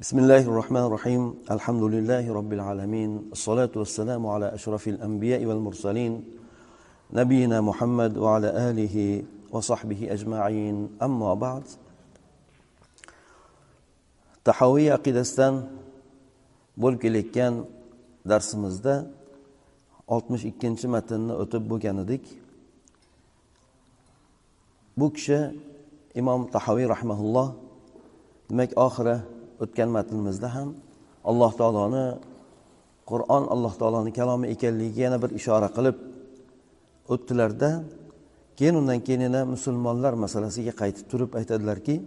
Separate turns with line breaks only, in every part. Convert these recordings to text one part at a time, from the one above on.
بسم الله الرحمن الرحيم الحمد لله رب العالمين الصلاة والسلام على أشرف الأنبياء والمرسلين نبينا محمد وعلى آله وصحبه أجمعين أما بعد تحوية قدستان بلك كان درس مزدا 62 متن أتب بكندك بكشة إمام تحوي رحمه الله مك آخره o'tgan matnimizda ham alloh taoloni qur'on alloh taoloni kalomi ekanligiga yana bir ishora qilib o'tdilarda keyin undan keyin yana musulmonlar masalasiga qaytib turib aytadilarki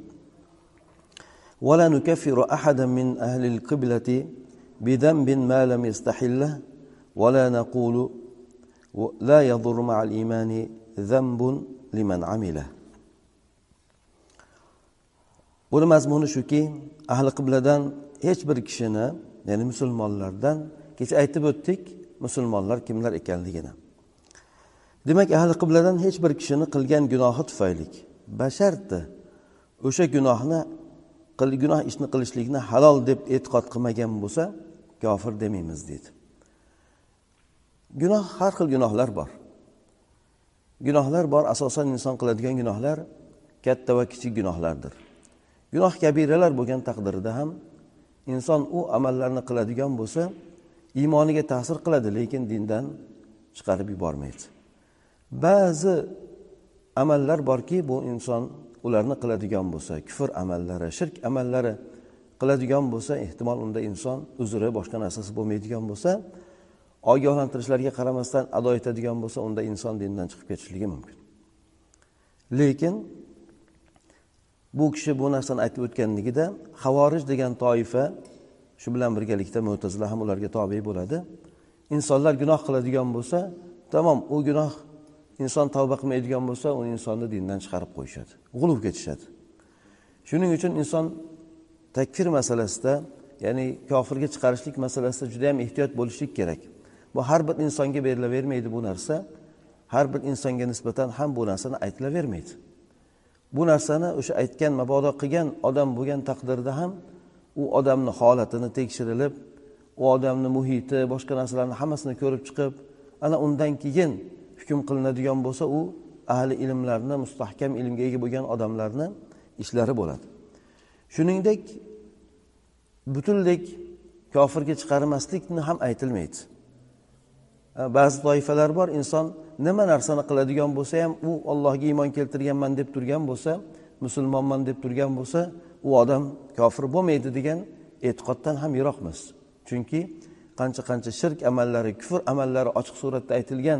ولا نكفر أحدا من أهل القبلة بذنب ما لم يستحله ولا نقول لا يضر مع الإيمان ذنب لمن عمله buni mazmuni shuki ahli qibladan hech bir kishini ya'ni musulmonlardan kecha aytib o'tdik musulmonlar kimlar ekanligini. Demak ahli qibladan hech bir kishini qilgan gunohi tufayli basharti o'sha gunohni gunoh ishni qilishlikni halol deb e'tiqod qilmagan bo'lsa kofir demaymiz deydi. Gunoh har xil gunohlar bor. Gunohlar bor asosan inson qiladigan gunohlar katta va kichik gunohlardir. Gunoh kabiralar bo'lgan taqdirda ham inson u amallarni qiladigan bo'lsa iymoniga ta'sir qiladi lekin dindan chiqarib yubormaydi. Ba'zi amallar borki bu inson ularni qiladigan bo'lsa kufr amallari shirk amallari qiladigan bo'lsa ehtimol unda inson uzri boshqa narsasi bo'lmaydigan bo'lsa ogohlantirishlarga qaramasdan ado etadigan bo'lsa unda inson dindan chiqib ketishligi mumkin. Lekin bu kishi bu narsani aytib o'tganligida havorij degan toifa shu bilan birgalikda mo'tazila ham ularga tobe bo'ladi. Insonlar gunoh qiladigan bo'lsa tamom u gunoh inson tavba qilmaydigan bo'lsa uni insonni dindan chiqarib qo'yishadi g'uluv ketishadi shuning uchun inson takfir masalasida ya'ni kofirga chiqarishlik masalasida juda yam ehtiyot bo'lishlik kerak. Bu har bir insonga berilavermaydi bu narsa har bir insonga nisbatan ham bu narsani aytilavermaydi. Bu narsani o'sha aytgan mabodo qilgan odam bo'lgan taqdirda ham u odamni holatini tekshirilib u odamni muhiti boshqa narsalarni hammasini ko'rib chiqib ana undan keyin hukm qilinadigan bo'lsa u ahli ilmlarni mustahkam ilmga ega bo'lgan odamlarni ishlari bo'ladi. Shuningdek butunlik kofirga chiqarmaslikni ham aytilmaydi. Ba'zi toifalar bor inson nima narsani qiladigan bo'lsa ham u ollohga iymon keltirganman deb turgan bo'lsa musulmonman deb turgan bo'lsa u odam kofir bo'lmaydi degan e'tiqoddan ham yiroqmiz. Chunki qancha qancha shirk amallari kufr amallari ochiq suratda aytilgan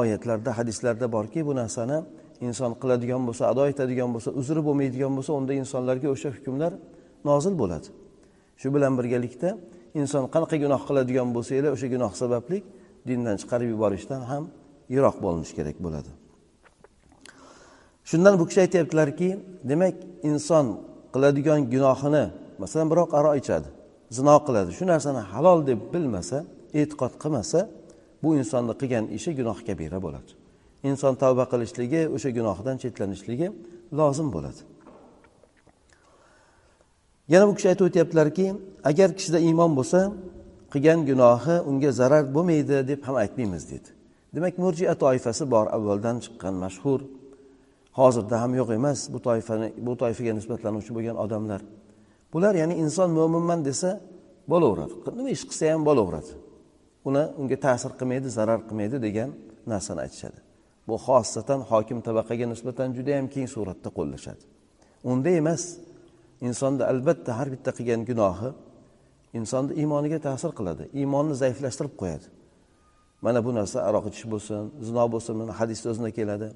oyatlarda hadislarda borki bu narsani inson qiladigan bo'lsa ado etadigan bo'lsa uzri bo'lmaydigan bo'lsa unda insonlarga o'sha hukmlar nozil bo'ladi. Shu bilan birgalikda inson qanaqa gunoh qiladigan bo'lsanglar o'sha gunoh sababli dindan chiqarib yuborishdan ham yiroq bo'linish kerak bo'ladi. Shundan bu kishi aytyaptilarki demak inson qiladigan gunohini masalan birov qaro ichadi zino qiladi. Shu narsani halol deb bilmasa e'tiqod qilmasa bu insonni qilgan ishi gunoh kabira bo'ladi. Inson tavba qilishligi o'sha gunohdan chetlanishligi lozim bo'ladi. Yana bu kishi aytib o'tyaptilarki agar kishida iymon bo'lsa qilgan gunohi unga zarar bo'lmaydi deb ham aytmaymiz dedi. Demak murjia toifasi bor. Avvaldan chiqqan mashhur hozirda ham yo'q emas bu toifani bu toifaga nisbatlanuvchi bo'lgan odamlar. Bular ya'ni inson mo'minman desa bo'laveradi. Nima ish qilsa ham bo'laveradi. Uni unga ta'sir qilmaydi zarar qilmaydi degan narsani aytishadi. Bu xosatan hokim tabaqaga nisbatan juda yam keng suratda qo'llashadi. Unda emas insonda albatta har bitta qilgan gunohi insonni iymoniga ta'sir qiladi iymonni zaiflashtirib qo'yadi. Mana bu narsa aroq ichish bo'lsin zino bo'lsin mana hadisni o'zida keladi.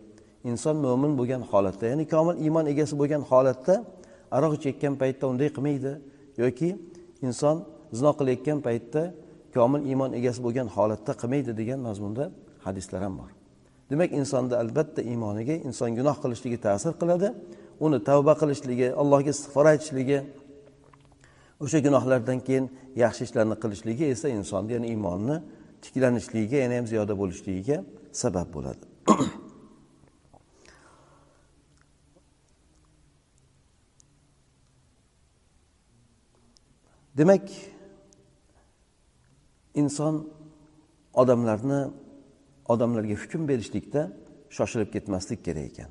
Inson mo'min bo'lgan holatda ya'ni komil iymon egasi bo'lgan holatda aroq ichayotgan paytda unday qilmaydi. Yoki inson zino qilayotgan paytda komil iymon egasi bo'lgan holatda qilmaydi degan mazmunda hadislar ham bor. Demak insonni albatta iymoniga inson gunoh qilishligi ta'sir qiladi. Uni tavba qilishligi allohga istig'for aytishligi o'sha gunohlardan keyin yaxshi ishlarni qilishligi esa insonni ya'ni iymonni tiklanishligiga yana ham ziyoda bo'lishligiga sabab bo'ladi. Demak inson odamlarni odamlarga hukm berishlikda shoshilib ketmaslik kerak ekan.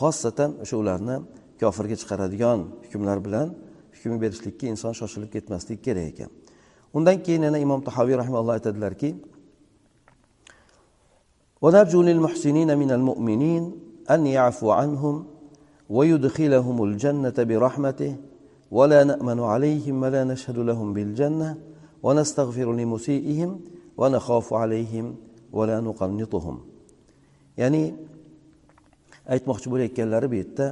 Xosatan o'sha ularni kofirga chiqaradigan hukmlar bilan hukm berishlikka inson shoshilib ketmaslik kerak ekan. Undan keyin yana imom tahoviy rahimalloh aytadilarki ونرجو للمحسنين من المؤمنين أن يعفو عنهم ويدخلهم الجنة برحمته ولا نأمن عليهم ولا نشهد لهم بالجنة ونستغفر لمسيئهم ونخاف عليهم ولا نقنطهم ya'ni aytmoqchi bo'layotganlari bu yerda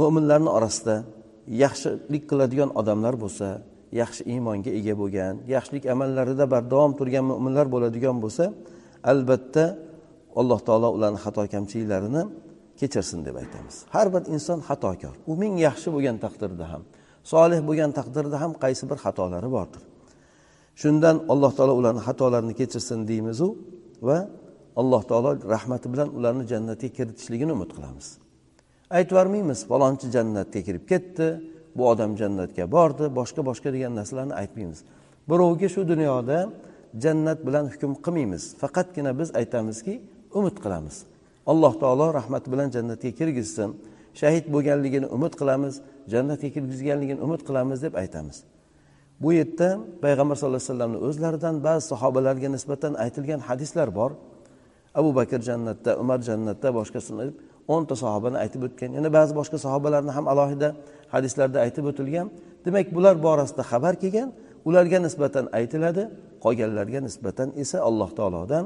mo'minlarni orasida yaxshilik qiladigan odamlar bo'lsa yaxshi iymonga ega bo'lgan yaxshilik amallarida bardavom turgan mo'minlar bo'ladigan bo'lsa albatta alloh taolo ularni xato kamchiliklarini kechirsin deb aytamiz. Har bir inson xatokor. U ming yaxshi bo'lgan taqdirda ham solih bo'lgan taqdirda ham qaysi bir xatolari bordir? Shundan alloh taolo ularni xatolarini kechirsin deymizu va alloh taolo rahmati bilan ularni jannatga kiritishligini umid qilamiz. Aytib falonchi jannatga kirib ketdi bu odam jannatga bordi boshqa boshqa degan narsalarni aytmaymiz. Birovga shu dunyoda jannat bilan hukm qilmaymiz. Faqatgina biz aytamizki umid qilamiz. Alloh taolo rahmati bilan jannatga kirgizsin. Shahid bo'lganligini umid qilamiz jannatga kirgizganligini umid qilamiz deb aytamiz. Bu yerda payg'ambar sallallohu alayhi vasallamni o'zlaridan ba'zi sahobalarga nisbatan aytilgan hadislar bor. Abu bakr jannatda umar jannatda boshqasini o'nta sahobani aytib o'tgan. Yana ba'zi boshqa sahobalarni ham alohida hadislarda aytib o'tilgan. Demak bular borasida xabar kelgan ularga nisbatan aytiladi qolganlarga nisbatan esa alloh taolodan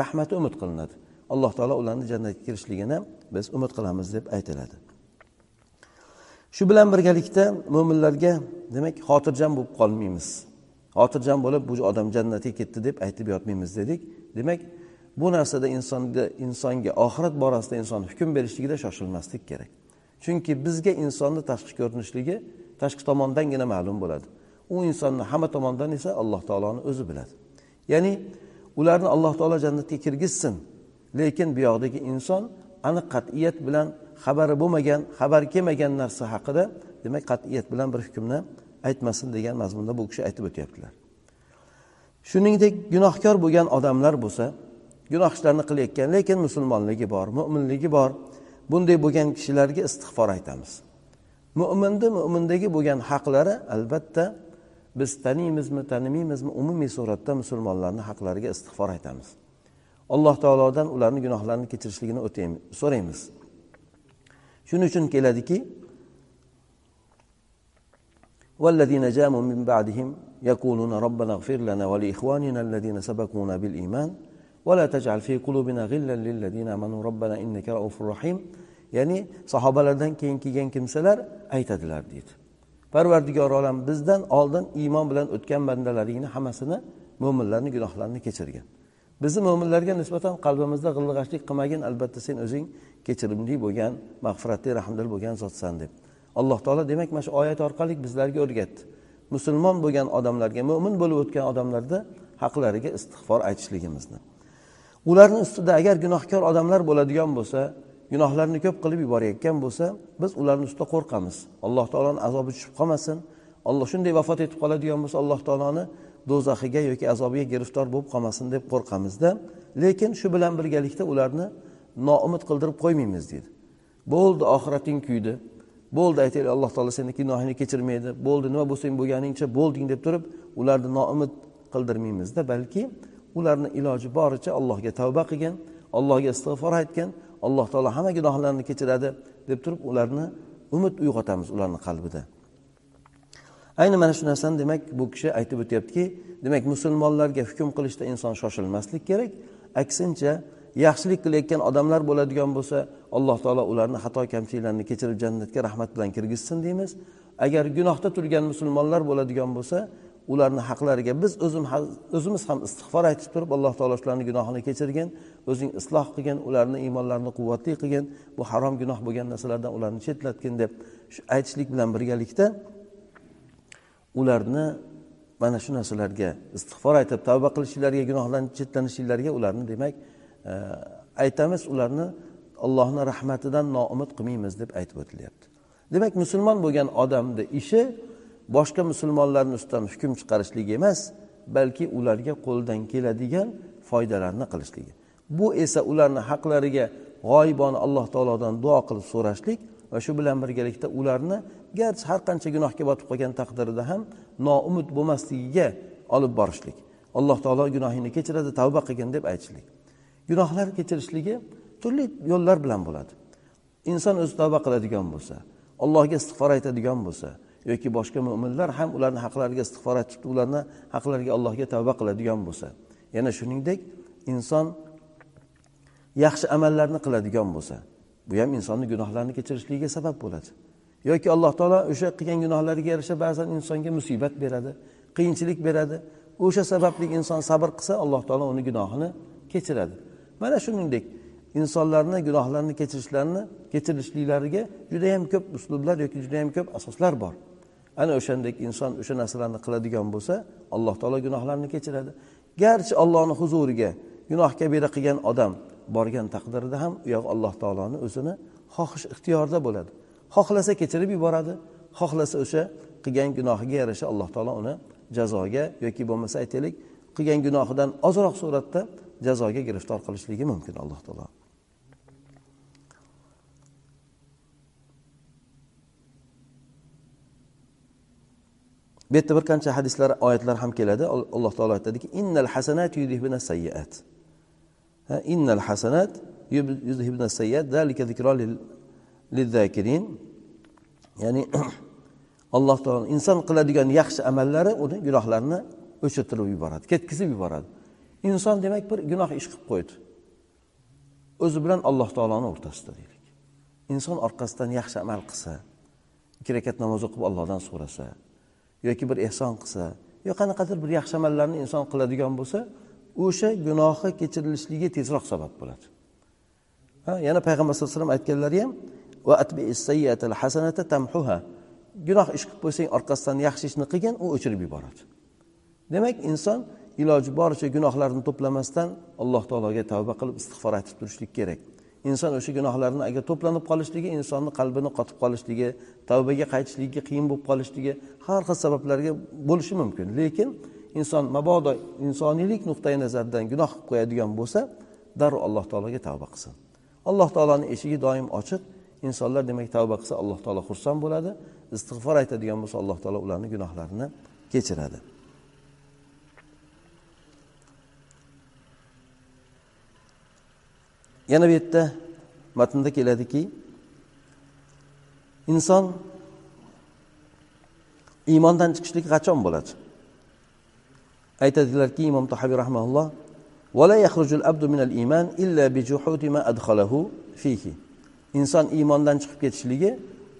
rahmati umid qilinadi. Alloh taolo ularni jannatga kirishligini biz umid qilamiz deb aytiladi. Shu bilan birgalikda mo'minlarga demak xotirjam bo'lib qolmaymiz. Xotirjam bo'lib bu odam jannatga ketdi deb aytib yotmaymiz dedik. Demak bu narsada insonga insonga oxirat borasida inson hukm berishligida shoshilmaslik kerak. Chunki bizga insonni tashqi ko'rinishligi tashqi tomondangina ma'lum bo'ladi. U insonni hamma tomondan esa alloh taoloni o'zi biladi. Ya'ni ularni alloh taolo jannatga kirgizsin lekin bu yoqdagi inson aniq qat'iyat bilan xabari bo'lmagan xabar kelmagan narsa haqida demak qat'iyat bilan bir hukmni aytmasin degan mazmunda bu kishi aytib o'tyaptilar. Shuningdek gunohkor bo'lgan odamlar bo'lsa gunoh ishlarni qilayotgan lekin musulmonligi bor mo'minligi bor bunday bo'lgan kishilarga istig'for aytamiz mo'minni mo'mindagi bo'lgan haqlari albatta biz taniymizmi tanimaymizmi umumiy suratda musulmonlarni haqlariga istig'for aytamiz alloh taolodan ularni gunohlarini kechirishligini so'raymiz shuning uchun keladiki والذين جاءوا من بعدهم يقولون ربنا اغفر لنا ولإخواننا الذين سبقونا بالإيمان ولا تجعل في قلوبنا غلا للذين آمنوا ربنا إنك رؤوف رحيم ya'ni sahobalardan keyin kelgan kimsalar aytadilar deydi parvardigor olam bizdan oldin iymon bilan o'tgan bandalaringni hammasini mo'minlarni gunohlarini kechirgin bizni mo'minlarga nisbatan qalbimizda g'ilg'ashlik qilmagin albatta sen o'zing kechirimli bo'lgan mag'firatli rahmdil bo'lgan zotsan deb alloh taolo demak mana shu oyat orqali bizlarga o'rgatdi musulmon bo'lgan odamlarga mo'min bo'lib o'tgan odamlarda haqlariga istig'for aytishligimizni Ularni ustida agar gunohkor odamlar bo'ladigan bo'lsa gunohlarni ko'p qilib yuborayotgan bo'lsa biz ularni ustida qo'rqamiz. Alloh taoloni azobi tushib qolmasin. Olloh shunday vafot etib qoladigan bo'lsa alloh taoloni do'zaxiga yoki azobiga giriftor bo'lib qolmasin deb qo'rqamizda. Lekin shu bilan birgalikda ularni noumid qildirib qo'ymaymiz deydi. Bo'ldi oxirating kuydi. Bo'ldi aytaylik alloh taolo seni gunohingni kechirmaydi. Bo'ldi nima bo'lsang bo'lganingcha bo'lding deb turib ularni noumid qildirmaymizda balki ularni iloji boricha allohga tavba qilgan allohga istig'for aytgan alloh taolo hamma gunohlarni kechiradi deb turib ularni umid uyg'otamiz ularni qalbida. Ayni mana shu narsani demak bu kishi aytib o'tyaptiki demak musulmonlarga hukm qilishda inson shoshilmaslik kerak. Aksincha yaxshilik qilayotgan odamlar bo'ladigan bo'lsa alloh taolo ularni xato kamchiliklarini kechirib jannatga rahmat bilan kirgizsin deymiz. Agar gunohda turgan musulmonlar bo'ladigan bo'lsa ularni haqlariga biz o'zimiz ham istig'for aytib turib alloh taolo shularni gunohini kechirgin o'zing isloh qilgin ularni iymonlarini quvvatli qilgin bu harom gunoh bo'lgan narsalardan ularni chetlatgin deb shu aytishlik bilan birgalikda ularni mana shu narsalarga istig'for aytib tavba qilishlariga gunohlardan chetlanishliklariga ularni demak e, aytamiz ularni allohni rahmatidan noumid qilmaymiz deb aytib o'tilyapti. Demak musulmon bo'lgan odamni ishi boshqa musulmonlarni ustidan hukm chiqarishlik emas balki ularga qo'ldan keladigan foydalarni qilishligi. Bu esa ularni haqlariga g'oyibona alloh taolodan duo qilib so'rashlik va shu bilan birgalikda ularni garchi har qancha gunohga botib qolgan taqdirida ham noumid bo'lmasligiga olib borishlik. Alloh taolo gunohingni kechiradi tavba qilgin deb aytishlik. Gunohlar kechirishligi turli yo'llar bilan bo'ladi. Inson o'zi tavba qiladigan bo'lsa allohga istig'for aytadigan bo'lsa yoki boshqa mo'minlar ham ularni haqlariga istig'for aytib ularni haqlariga allohga tavba qiladigan bo'lsa. Yana shuningdek inson yaxshi amallarni qiladigan bo'lsa bu ham insonni gunohlarini kechirishligiga sabab bo'ladi. Yoki alloh taolo o'sha qilgan gunohlariga yarasha ba'zan insonga musibat beradi qiyinchilik beradi. O'sha sababli inson sabr qilsa alloh taolo uni gunohini kechiradi. Mana shuningdek insonlarni gunohlarini kechirishlarini kechirishliklariga judayam ko'p uslublar yoki judayam ko'p asoslar bor. Ana o'shandek inson o'sha narsalarni qiladigan bo'lsa alloh taolo gunohlarini kechiradi. Garchi allohni huzuriga gunoh kabira qilgan odam borgan taqdirda ham u yoq alloh taoloni o'zini xohish ixtiyorida bo'ladi. Xohlasa kechirib yuboradi xohlasa o'sha qilgan gunohiga yarasha alloh taolo uni jazoga yoki bo'lmasa aytaylik qilgan gunohidan ozroq suratda jazoga giriftor qilishligi mumkin alloh taolo. Bu yerda bir qancha hadislar oyatlar ham keladi. Alloh taolo aytadiki innal hasanat yudhibuna sayyiat. Innal hasanat yudhibuna sayyiat. Zalika zikro lizzakirin. Ya'ni alloh taolo inson qiladigan yaxshi amallari uni gunohlarini o'chirtirib yuboradi ketkizib yuboradi. Inson demak bir gunoh ish qilib qo'ydi. O'zi bilan alloh taoloni o'rtasida deylik. Inson orqasidan yaxshi amal qilsa ikki rakat namoz o'qib allohdan so'rasa yoki bir ehson qilsa yo qanaqadir bir yaxshi amallarni inson qiladigan bo'lsa o'sha gunohi kechirilishligi tezroq sabab bo'ladi. Ha yana payg'ambar sallallohu alayhi vasallam aytganlari ham hasanata tamhuha. Gunoh ish qilib qo'ysang orqasidan yaxshi ishni qilgin u o'chirib yuboradi. Demak inson iloji boricha gunohlarni to'plamasdan alloh taologa tavba qilib istig'for aytib turishlik kerak. Inson o'sha gunohlarni agar to'planib qolishligi insonni qalbini qotib qolishligi tavbaga qaytishligiga qiyin bo'lib qolishligi har xil sabablarga bo'lishi mumkin. Lekin inson mabodo insoniylik nuqtai nazaridan gunoh qilib qo'yadigan bo'lsa darrov alloh taologa tavba qilsin. Alloh taoloni eshigi doim ochiq. Insonlar demak tavba qilsa alloh taolo xursand bo'ladi. Istig'for aytadigan bo'lsa alloh taolo ularni gunohlarini kechiradi. Yana bu yerda matnda keladiki inson iymondan chiqishligi qachon bo'ladi? Aytadilarki imom tahabiy rahmaulloh inson iymondan chiqib ketishligi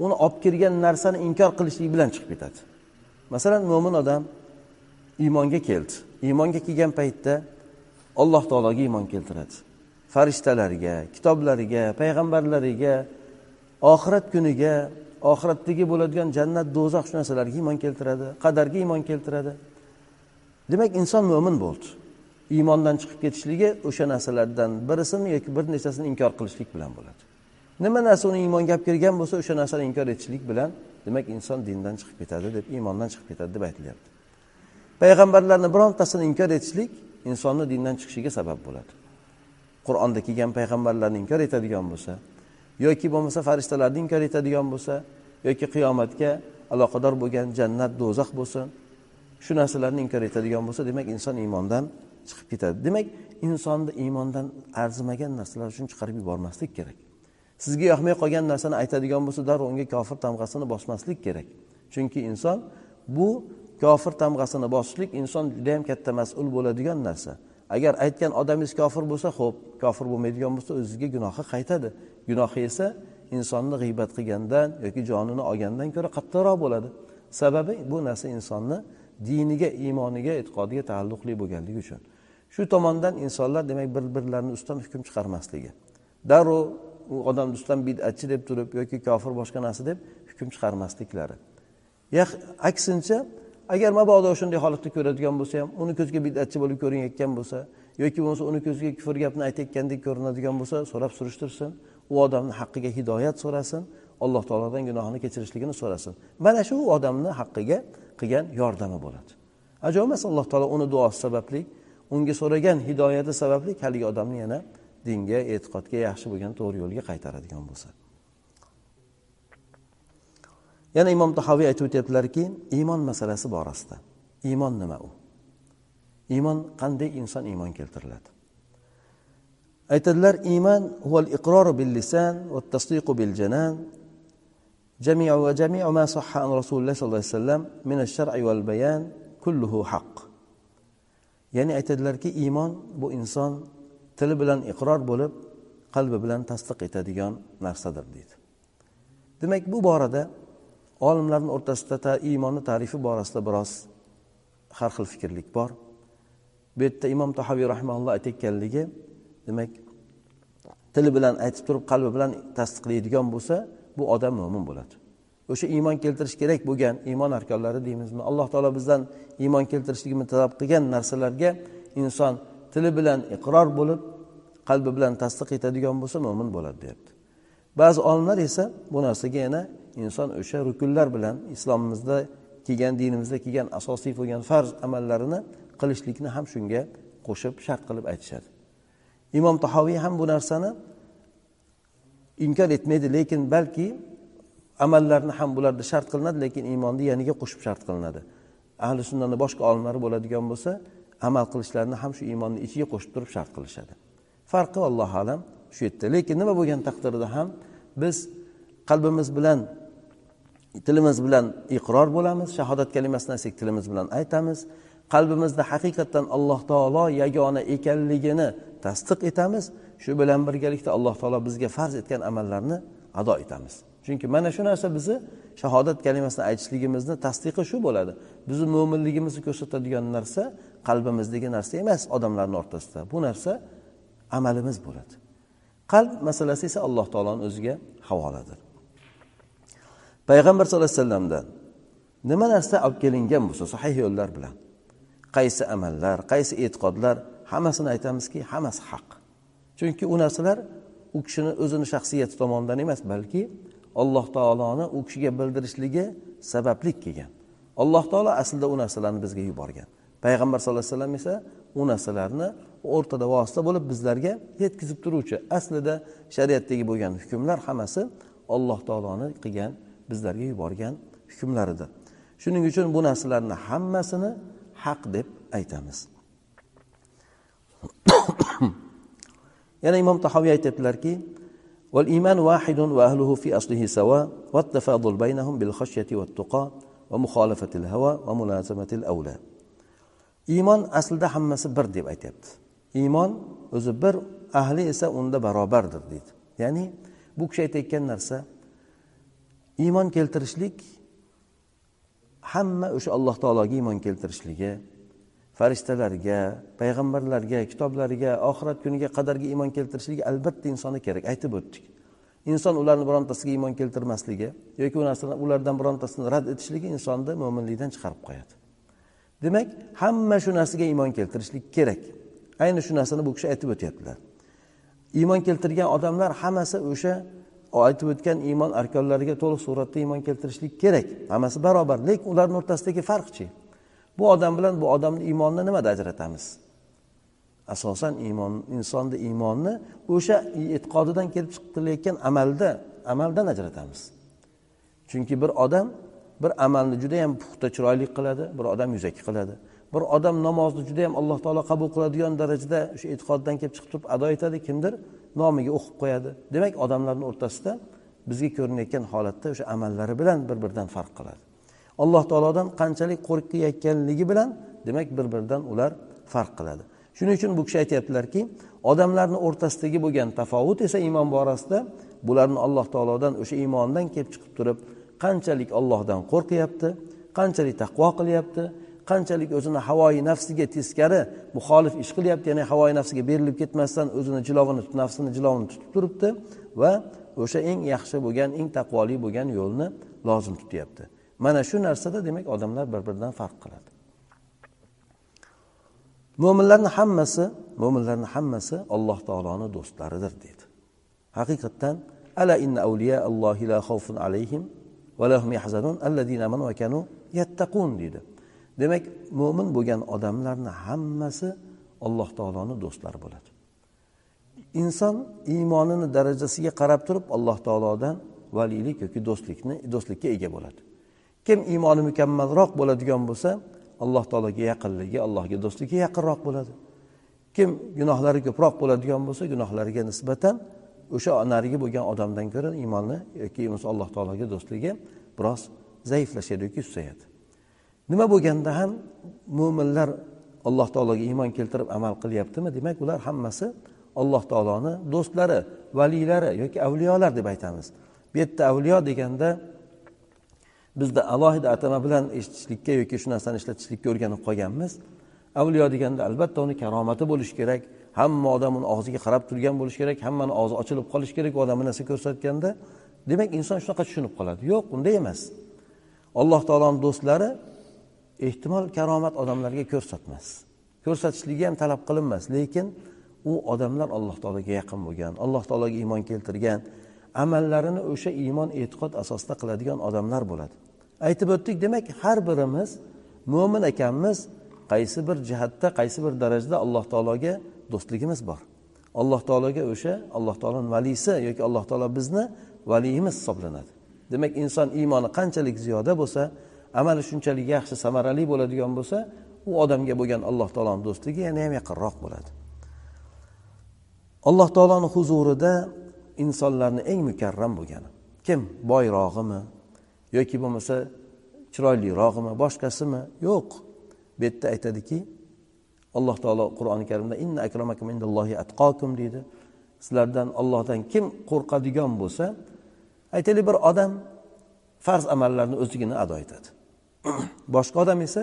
uni olib kirgan narsani inkor qilishlik bilan chiqib ketadi. Masalan mo'min odam iymonga keldi. Iymonga kelgan paytda alloh taologa iymon keltiradi. Farishtalarga kitoblariga payg'ambarlariga oxirat kuniga oxiratdagi bo'ladigan jannat do'zax shu narsalarga iymon keltiradi qadarga iymon keltiradi. Demak inson mo'min bo'ldi. Iymondan chiqib ketishligi o'sha narsalardan birisini yoki bir nechtasini inkor qilishlik bilan bo'ladi. Nima narsa uni iymonga olib kirgan bo'lsa o'sha narsani inkor etishlik bilan demak inson dindan chiqib ketadi deb iymondan chiqib ketadi deb aytilyapti. Payg'ambarlarni birontasini inkor etishlik insonni dindan chiqishiga sabab bo'ladi. Qur'onda kelgan payg'ambarlarni inkor etadigan bo'lsa yoki bo'lmasa farishtalarni inkor etadigan bo'lsa yoki qiyomatga aloqador bo'lgan jannat do'zax bo'lsin shu narsalarni inkor etadigan bo'lsa demak inson iymondan chiqib ketadi. Demak insonni iymondan arzimagan narsalar uchun chiqarib yubormaslik kerak. Sizga yoqmay qolgan narsani aytadigan bo'lsa darrov unga kofir tamg'asini bosmaslik kerak. Chunki inson bu kofir tamg'asini bosishlik inson judayam katta mas'ul bo'ladigan narsa. Agar aytgan odamingiz kofir bo'lsa ho'p kofir bo'lmaydigan bo'lsa o'ziga gunohi qaytadi. Gunohi esa insonni g'iybat qilgandan yoki jonini olgandan ko'ra qattiqroq bo'ladi. Sababi bu narsa insonni diniga iymoniga e'tiqodiga taalluqli bo'lganligi uchun. Shu tomondan insonlar demak bir birlarini ustidan hukm chiqarmasligi. Darrov u odamni ustidan bidatchi deb turib yoki kofir boshqa narsa deb hukm chiqarmasliklari. Aksincha agar mabodo shunday holatda ko'radigan bo'lsa ham uni ko'ziga bidatchi bo'lib ko'rinayotgan bo'lsa yoki bo'lmasa uni ko'ziga kufr gapni aytayotgandek ko'rinadigan bo'lsa so'rab surishtirsin. U odamni haqqiga hidoyat so'rasin alloh taolodan gunohini kechirishligini so'rasin. Mana shu odamni haqqiga qilgan yordami bo'ladi. Ajoyib emas alloh taolo uni duosi sababli unga so'ragan hidoyati sababli haligi odamni yana dinga e'tiqodga yaxshi bo'lgan to'g'ri yo'lga qaytaradigan bo'lsa. Yana imom tahoviy aytib o'tyaptilarki iymon masalasi borasida iymon nima u iymon qanday inson iymon keltiriladi aytadilar iymon huval iqroru bil lisan va tasdiqu bil janan جميع وجميع ما صح عن رسول الله صلى الله عليه وسلم من الشرع والبيان كله حق ya'ni aytadilarki iymon bu inson tili bilan iqror bo'lib qalbi bilan tasdiq etadigan narsadir deydi demak bu borada olimlarni o'rtasida ta iymonni tarifi borasida biroz har xil fikrlik bor. Bu yerda imom tahoviy rahmaulloh aytayotganligi demak tili bilan aytib turib qalbi bilan tasdiqlaydigan bo'lsa bu odam mo'min bo'ladi. O'sha iymon keltirish kerak bo'lgan iymon arkonlari deymizmi? Alloh taolo bizdan iymon keltirishligimizni talab qilgan narsalarga inson tili bilan iqror bo'lib qalbi bilan tasdiq etadigan bo'lsa mo'min bo'ladi deyapti. Ba'zi olimlar esa bu narsaga yana inson o'sha rukunlar bilan islomimizda kelgan dinimizda kelgan asosiy bo'lgan farz amallarini qilishlikni ham shunga qo'shib shart qilib aytishadi. Imom tahoviy ham bu narsani inkor etmaydi lekin balki amallarni ham bularda shart qilinadi lekin iymonni yaniga qo'shib shart qilinadi. Ahli sunnani boshqa olimlari bo'ladigan bo'lsa amal qilishlarini ham shu iymonni ichiga qo'shib turib shart qilishadi. Farqi allohu alam shu yerda. Lekin nima bo'lgan taqdirda ham biz qalbimiz bilan tilimiz bilan iqror bo'lamiz. Shahodat kalimasini aytsak tilimiz bilan aytamiz. Qalbimizda haqiqatdan alloh taolo yagona ekanligini tasdiq etamiz. Shu bilan birgalikda alloh taolo bizga farz etgan amallarni ado etamiz. Chunki mana shu narsa bizni shahodat kalimasini aytishligimizni tasdiqi shu bo'ladi. Bizni mo'minligimizni ko'rsatadigan narsa qalbimizdagi narsa emas odamlarni o'rtasida. Bu narsa amalimiz bo'ladi. Qalb masalasi esa alloh taoloni o'ziga havoladir. Payg'ambar sallallohu alayhi vasallamdan nima narsa olib kelingan bo'lsa sahih yo'llar bilan qaysi amallar qaysi e'tiqodlar hammasini aytamizki hammasi haq. Chunki u narsalar u kishini o'zini shaxsiyati tomonidan emas balki alloh taoloni u kishiga bildirishligi sabablik kelgan. Alloh taolo aslida u narsalarni bizga yuborgan. payg'ambar sallallohu alayhi vasallam esa u narsalarni o'rtada vosita bo'lib bizlarga yetkazib turuvchi aslida shariatdagi bo'lgan hukmlar hammasi alloh taoloni qilgan bizlarga yuborgan hukmlaridir shuning uchun bu narsalarni hammasini haq deb aytamiz yana imom tahoviy aytyaptilarki والإيمان واحد وأهله في أصله سواء والتفاضل بينهم بالخشية والتقى ومخالفة الهوى وملازمة الأولى iymon aslida hammasi bir deb aytyapti. Iymon o'zi bir ahli esa unda barobardir deydi. Ya'ni bu kishi aytayotgan narsa iymon keltirishlik hamma o'sha alloh taologa iymon keltirishligi farishtalarga payg'ambarlarga kitoblariga oxirat kuniga qadarga iymon keltirishligi albatta insonga kerak aytib o'tdik. Inson ularni birontasiga iymon keltirmasligi yoki u narsani ulardan birontasini rad etishligi insonni mo'minlikdan chiqarib qo'yadi. Demak hamma shu narsaga iymon keltirishlik kerak. Ayni shu narsani bu kishi aytib o'tyaptilar. Iymon keltirgan odamlar hammasi o'sha aytib o'tgan iymon arkonlariga to'liq suratda iymon keltirishlik kerak. Hammasi barobar lekin ularni o'rtasidagi farqchi bu odam bilan bu odamni iymonini nimada ajratamiz? Asosan iymon insonni iymonni o'sha e'tiqodidan kelib chiqilayotgan amalda amaldan ajratamiz. Chunki bir odam bir amalni juda yam puxta chiroyli qiladi bir odam yuzaki qiladi. Bir odam namozni juda yam alloh taolo qabul qiladigan darajada o'sha e'tiqoddan kelib chiqib turib ado etadi kimdir nomiga o'qib qo'yadi. Demak odamlarni o'rtasida bizga ko'rinayotgan holatda o'sha amallari bilan bir biridan farq qiladi. Alloh taolodan qanchalik qo'rqayotganligi bilan demak bir biridan ular farq qiladi. Shuning uchun bu kishi aytyaptilarki odamlarni o'rtasidagi bo'lgan tafovut esa iymon borasida bularni alloh taolodan o'sha iymondan kelib chiqib turib qanchalik ollohdan qo'rqyapti qanchalik taqvo qilyapti qanchalik o'zini havoyi nafsiga teskari muxolif ish qilyapti ya'ni havoyi nafsiga berilib ketmasdan o'zini jilovini nafsini jilovini tutib turibdi va o'sha eng yaxshi bo'lgan eng taqvoli bo'lgan yo'lni lozim tutyapti. Mana shu narsada demak odamlar bir biridan farq qiladi. Mo'minlarni hammasi mo'minlarni hammasi alloh taoloni do'stlaridir deydi. Haqiqatdan ala inna awliya allohi la xawfun alayhim va yahzanun allazina amanu va kanu yattaqun deydi demak mo'min bo'lgan odamlarni hammasi alloh taoloni do'stlari bo'ladi. Inson iymonini darajasiga qarab turib alloh taolodan valiylik yoki do'stlikni do'stlikka ega bo'ladi. Kim iymoni mukammalroq bo'ladigan bo'lsa alloh taologa yaqinligi allohga do'stligi yaqinroq bo'ladi. Kim gunohlari ko'proq bo'ladigan bo'lsa gunohlariga nisbatan o'sha narigi bo'lgan odamdan ko'ra iymoni yoki bo'lmasa alloh taologa do'stligi biroz zaiflashadi yoki susayadi. Nima bo'lganda ham mo'minlar alloh taologa iymon keltirib amal qilyaptimi? Demak ular hammasi alloh taoloni do'stlari valiylari yoki avliyolar deb aytamiz. Bu yerda avliyo deganda bizda alohida atama bilan eshitishlikka yoki shu narsani ishlatishlikka o'rganib qolganmiz. Avliyo deganda albatta uni karomati bo'lishi kerak. Hamma odam uni og'ziga qarab turgan bo'lishi kerak hammani og'zi ochilib qolishi kerak u odam bir narsa ko'rsatganda. Demak inson shunaqa tushunib qoladi. Yo'q unday emas. Alloh taoloni do'stlari ehtimol karomat odamlarga ko'rsatmas. Ko'rsatishligi ham talab qilinmas lekin u odamlar alloh taologa yaqin bo'lgan alloh taologa iymon keltirgan amallarini o'sha iymon e'tiqod asosida qiladigan odamlar bo'ladi. Aytib o'tdik demak har birimiz mo'min ekanmiz qaysi bir jihatda qaysi bir darajada alloh taologa do'stligimiz bor. Alloh taologa o'sha alloh taoloni valisi yoki alloh taolo bizni valiyimiz hisoblanadi. Demak inson iymoni qanchalik ziyoda bo'lsa amali shunchalik yaxshi samarali bo'ladigan bo'lsa u odamga bo'lgan alloh taoloni do'stligi yana ham yaqinroq bo'ladi. Alloh taoloni huzurida insonlarni eng mukarram bo'lgani. Kim? Boyrog'imi yoki bo'lmasa chiroylirog'imi? Boshqasimi? Yo'q. Bu yerda aytadiki alloh taolo qur'oni karimda inna akramakum indallohi atqokum deydi. Sizlardan ollohdan kim qo'rqadigan bo'lsa aytaylik bir odam farz amallarni o'zligini ado etadi. Boshqa odam esa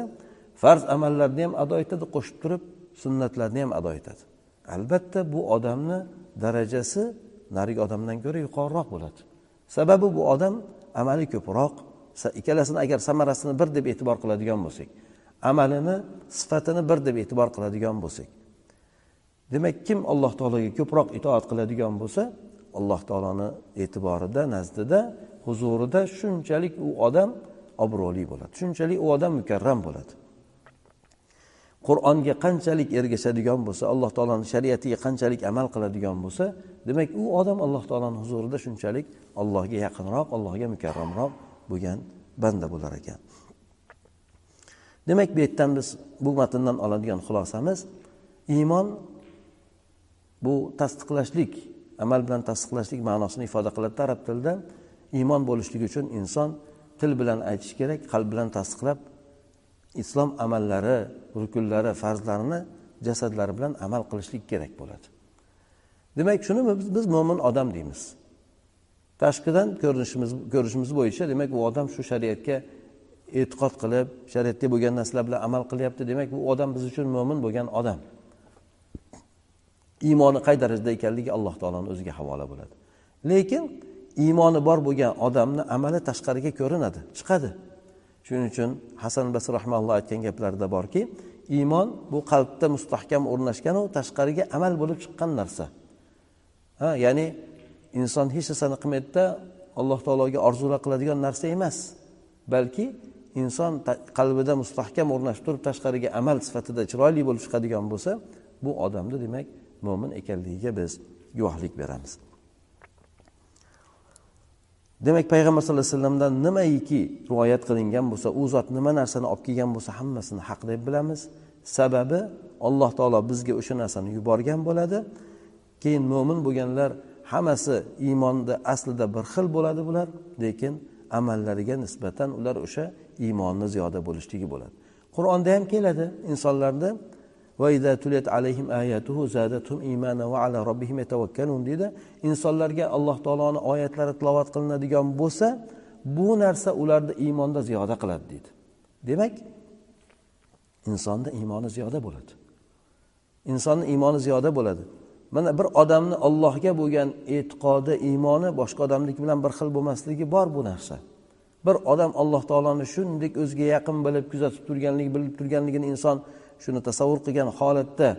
farz amallarni ham ado etadi qo'shib turib sunnatlarni ham ado etadi. Albatta bu odamni darajasi narigi odamdan ko'ra yuqoriroq bo'ladi. Sababi bu odam amali ko'proq. Ikkalasini agar samarasini bir deb e'tibor qiladigan bo'lsak amalini sifatini bir deb e'tibor qiladigan bo'lsak. Demak kim alloh taologa ko'proq itoat qiladigan bo'lsa alloh taoloni e'tiborida nazdida huzurida shunchalik u odam obro'li bo'ladi shunchalik u odam mukarram bo'ladi. Qur'onga qanchalik ergashadigan bo'lsa alloh taoloni shariatiga qanchalik amal qiladigan bo'lsa demak u odam alloh taoloni huzurida shunchalik allohga yaqinroq allohga mukarramroq bo'lgan banda bo'lar ekan. Demak bu yerdan biz bu matndan oladigan xulosamiz iymon bu tasdiqlashlik amal bilan tasdiqlashlik ma'nosini ifoda qiladi arab tilida. Iymon bo'lishligi uchun inson til bilan aytishi kerak qalb bilan tasdiqlab islom amallari rukunlari farzlarini jasadlari bilan amal qilishlik kerak bo'ladi. Demak shuni biz mo'min odam deymiz. Tashqidan ko'rinishimiz ko'rinishimiz bo'yicha demak u odam shu shariatga e'tiqod qilib shariatda bo'lgan narsalar bilan amal qilyapti. Demak bu odam biz uchun mo'min bo'lgan odam. Iymoni qay darajada ekanligi alloh taoloni o'ziga havola bo'ladi. Lekin iymoni bor bo'lgan odamni amali tashqariga ko'rinadi chiqadi. Shuning uchun hasan basr rahmalloh aytgan gaplarida borki iymon bu qalbda mustahkam o'rnashganu tashqariga amal bo'lib chiqqan narsa. Ha ya'ni inson hech narsani qilmaydida alloh taologa orzular qiladigan narsa emas. Balki inson qalbida mustahkam o'rnashib turib tashqariga amal sifatida chiroyli bo'lib chiqadigan bo'lsa bu odamni demak mo'min ekanligiga biz guvohlik beramiz. Demak payg'ambar sallallohu alayhi vasallamdan nimaiki rivoyat qilingan bo'lsa u zot nima narsani olib kelgan bo'lsa hammasini haq deb bilamiz. Sababi alloh taolo bizga o'sha narsani yuborgan bo'ladi. Keyin mo'min bo'lganlar hammasi iymonda aslida bir xil bo'ladi bular lekin amallariga nisbatan ular o'sha iymonni ziyoda bo'lishligi bo'ladi. Qur'onda ham keladi insonlarni deydi. Insonlarga alloh taoloni oyatlari tilovat qilinadigan bo'lsa bu narsa ularni iymonda ziyoda qiladi deydi. Demak insonda iymoni ziyoda bo'ladi. Insonni iymoni ziyoda bo'ladi. Mana bir odamni ollohga bo'lgan e'tiqodi iymoni boshqa odamniki bilan bir xil bo'lmasligi bor bu narsa. Bir odam alloh taoloni shunday o'ziga yaqin bilib kuzatib turganligi bilib turganligini inson shuni tasavvur qilgan holatda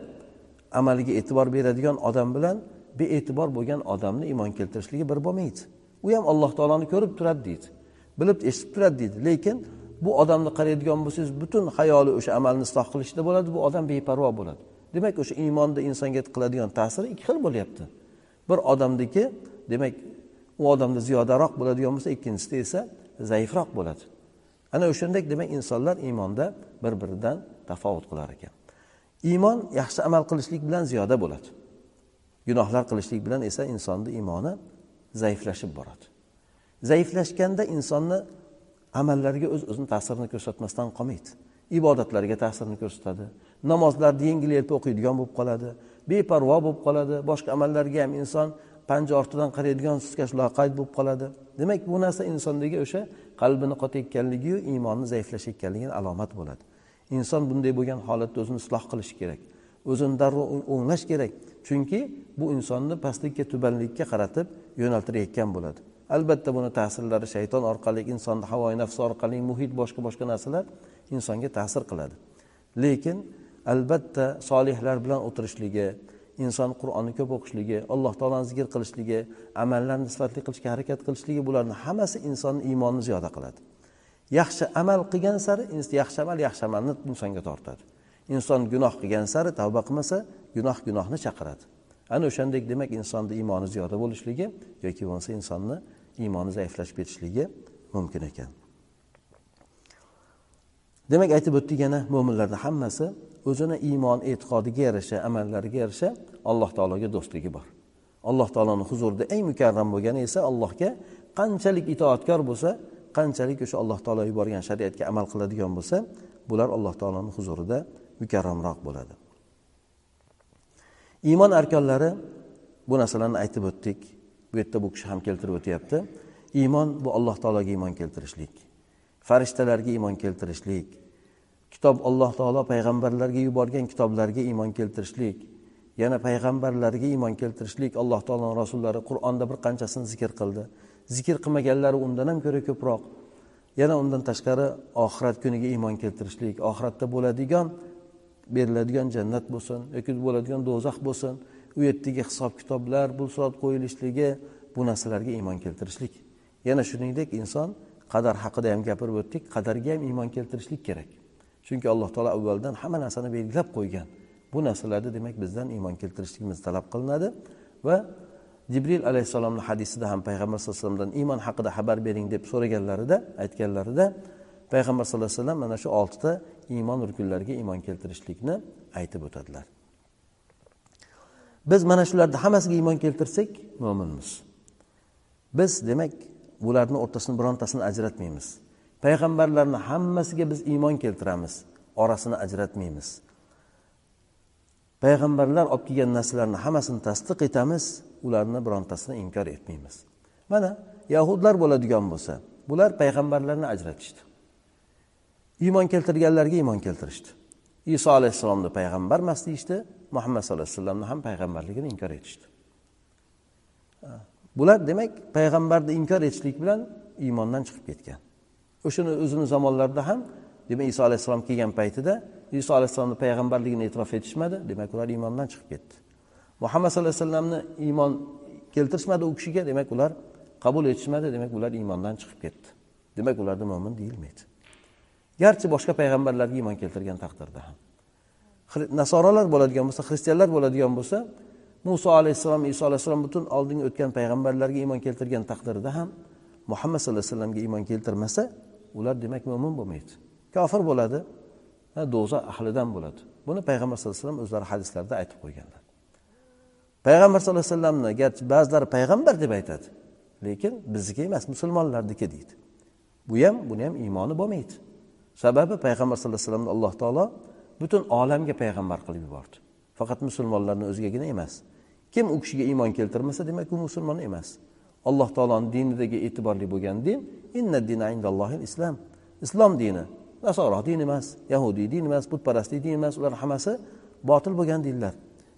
amaliga e'tibor beradigan odam bilan bee'tibor bo'lgan odamni iymon keltirishligi bir bo'lmaydi. U ham alloh taoloni ko'rib turadi deydi bilib eshitib turadi deydi. Lekin bu odamni qaraydigan bo'lsangiz butun hayoli o'sha amalni isloh qilishda bo'ladi bu odam beparvo bo'ladi. Demak o'sha iymonda insonga qiladigan ta'siri ikki xil bo'lyapti. Bir odamniki demak u odamda ziyodaroq bo'ladigan bo'lsa ikkinchisida esa zaifroq bo'ladi. Ana o'shandek demak insonlar iymonda bir biridan tafovut qilar ekan. Iymon yaxshi amal qilishlik bilan ziyoda bo'ladi. Gunohlar qilishlik bilan esa insonni iymoni zaiflashib boradi. Zaiflashganda insonni amallariga o'z o'zini ta'sirini ko'rsatmasdan qolmaydi. Ibodatlarga ta'sirini ko'rsatadi. Namozlarni yengil yelpi o'qiydigan bo'lib qoladi. Beparvo bo'lib qoladi. Boshqa amallarga ham inson panja ortidan qaraydigan suskash loqayd bo'lib qoladi. Demak bu narsa insondagi o'sha qalbini qotayotganligiyu iymonni zaiflashayotganligini alomat bo'ladi. Inson bunday bo'lgan holatda o'zini isloh qilishi kerak. O'zini darrov o'nglash kerak. Chunki bu insonni pastlikka tubanlikka qaratib yo'naltirayotgan bo'ladi. Albatta buni ta'sirlari shayton orqali insonni havoyi nafsi orqali muhit boshqa boshqa narsalar insonga ta'sir qiladi. Lekin albatta solihlar bilan o'tirishligi inson qur'onni ko'p o'qishligi alloh taoloni zikr qilishligi amallarni sifatli qilishga harakat qilishligi bularni hammasi insonni iymonini ziyoda qiladi. Yaxshi amal qilgan sari yaxshi amal yaxshi amalni insonga tortadi. Inson gunoh qilgan sari tavba qilmasa gunoh gunohni chaqiradi. Ana o'shandek demak insonni iymoni ziyoda bo'lishligi yoki bo'lmasa insonni iymoni zaiflashib ketishligi mumkin ekan. Demak aytib o'tdik yana mo'minlarni hammasi o'zini iymon e'tiqodiga yarasha amallariga yarasha alloh taologa do'stligi bor. Alloh taoloni huzurida eng mukarram bo'lgani esa allohga qanchalik itoatkor bo'lsa qanchalik o'sha alloh taolo yuborgan shariatga amal qiladigan bo'lsa bular alloh taoloni huzurida mukarramroq bo'ladi. Iymon arkonlari bu narsalarni aytib o'tdik. Bu yerda bu kishi ham keltirib o'tyapti. Iymon bu alloh taologa iymon keltirishlik. Farishtalarga iymon keltirishlik kitob alloh taolo payg'ambarlarga yuborgan kitoblarga iymon keltirishlik yana payg'ambarlarga iymon keltirishlik alloh taoloni rasullari qur'onda bir qanchasini zikr qildi. Zikr qilmaganlari undan ham ko'ra ko'proq. Yana undan tashqari oxirat kuniga iymon keltirishlik. Oxiratda bo'ladigan beriladigan jannat bo'lsin yoki bo'ladigan do'zax bo'lsin u yerdagi hisob kitoblar bu soat qo'yilishligi bu narsalarga iymon keltirishlik. Yana shuningdek inson qadar haqida ham gapirib o'tdik qadarga ham iymon keltirishlik kerak. Chunki alloh taolo avvaldan hamma narsani belgilab qo'ygan. Bu narsalarni demak bizdan iymon keltirishligimiz talab qilinadi va jibril alayhissalomni hadisida ham payg'ambar sallallohu alayhi vasallamdan iymon haqida xabar bering deb so'raganlarida aytganlarida payg'ambar sallallohu alayhi vasallam mana shu oltita iymon rukunlariga iymon keltirishlikni aytib o'tadilar. Biz mana shularni hammasiga iymon keltirsak mo'minmiz biz demak bularni o'rtasini birontasini ajratmaymiz. Payg'ambarlarni hammasiga biz iymon keltiramiz. Orasini ajratmaymiz. Payg'ambarlar olib kelgan narsalarni hammasini tasdiq etamiz ularni birontasini inkor etmaymiz. Mana yahudlar bo'ladigan bo'lsa bular payg'ambarlarni ajratishdi. Iymon keltirganlarga iymon keltirishdi. Iso alayhissalomni payg'ambar emas deyishdi muhammad sallallohu alayhi vasallamni ham payg'ambarligini inkor etishdi. Bular demak payg'ambarni inkor etishlik bilan iymondan chiqib ketgan. O'shani o'zini zamonlarida ham demak iso alayhissalom kelgan paytida iso alayhissalomni payg'ambarligini e'tirof etishmadi demak ular iymondan chiqib ketdi. Muhammad sallallohu alayhi vasallamni iymon keltirishmadi u kishiga demak ular qabul etishmadi demak ular iymondan chiqib ketdi. Demak ularni mo'min deyilmaydi. Garchi boshqa payg'ambarlarga iymon keltirgan taqdirda ham. Nasorolar bo'ladigan bo'lsa xristianlar bo'ladigan bo'lsa muso alayhissalom iso alayhissalom butun oldingi o'tgan payg'ambarlarga iymon keltirgan taqdirda ham muhammad sallallohu alayhi vasallamga iymon keltirmasa ular demak mo'min bo'lmaydi. Kofir bo'ladi do'zax ahlidan bo'ladi. Buni payg'ambar sallallohu alayhi vasallam o'zlari hadislarida aytib qo'yganlar. Payg'ambar sallallohu alayhi vasallamni garchi ba'zilari payg'ambar deb aytadi lekin bizniki emas musulmonlarniki deydi. Bu ham buni ham iymoni bo'lmaydi. Sababi payg'ambar sallallohu alayhi vasallamni alloh taolo butun olamga payg'ambar qilib yubordi. Faqat musulmonlarni o'zigagina emas kim u kishiga iymon keltirmasa demak u musulmon emas. Alloh taoloni dinidagi e'tiborli bo'lgan din inna dina indallohil islom islom dini nasoro din emas yahudiy din emas butparastlik din emas ular hammasi botil bo'lgan dinlar.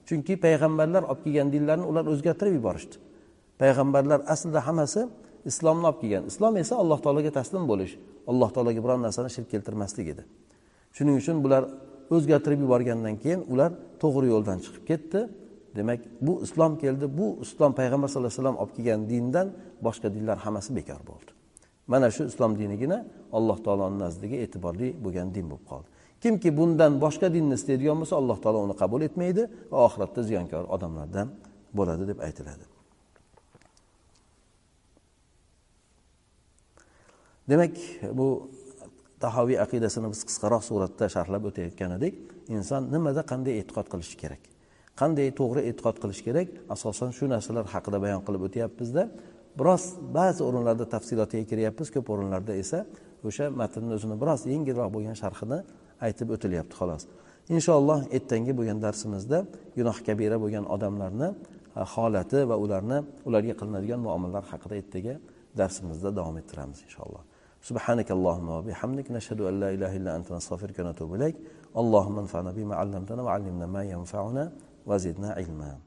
Chunki payg'ambarlar olib kelgan dinlarni ular o'zgartirib yuborishdi. Payg'ambarlar aslida hammasi islomni olib kelgan. Islom esa alloh taologa taslim bo'lish alloh taologa biron narsani shirk keltirmaslik edi. Shuning uchun bular o'zgartirib yuborgandan keyin ular to'g'ri yo'ldan chiqib ketdi. Demak bu islom keldi bu islom payg'ambar sallallohu alayhi vasallam olib kelgan dindan boshqa dinlar hammasi bekor bo'ldi. Mana shu islom dinigina alloh taoloni nazdiga e'tiborli bo'lgan din bo'lib qoldi. Kimki bundan boshqa dinni istaydigan bo'lsa alloh taolo uni qabul etmaydi va oxiratda ziyonkor odamlardan bo'ladi deb aytiladi. Demak bu tahoviy aqidasini biz qisqaroq suratda sharhlab o'tayotgan edik. Inson nimada qanday e'tiqod qilishi kerak? qanday to'g'ri e'tiqod qilish kerak asosan shu narsalar haqida bayon qilib o'tyapmizda biroz ba'zi o'rinlarda tafsilotiga kiryapmiz ko'p o'rinlarda esa o'sha matnni o'zini biroz yengilroq bo'lgan sharhini aytib o'tilyapti xolos inshaalloh ertangi bo'lgan darsimizda gunoh kabira bo'lgan odamlarni e, holati va ularni ularga qilinadigan muomalalar haqida ertaga darsimizda davom ettiramiz inshaalloh سبحانك اللهم وبحمدك نشهد أن لا إله إلا أنت نستغفرك ونتوب إليك اللهم انفعنا بما علمتنا وعلمنا ما ينفعنا وزدنا علما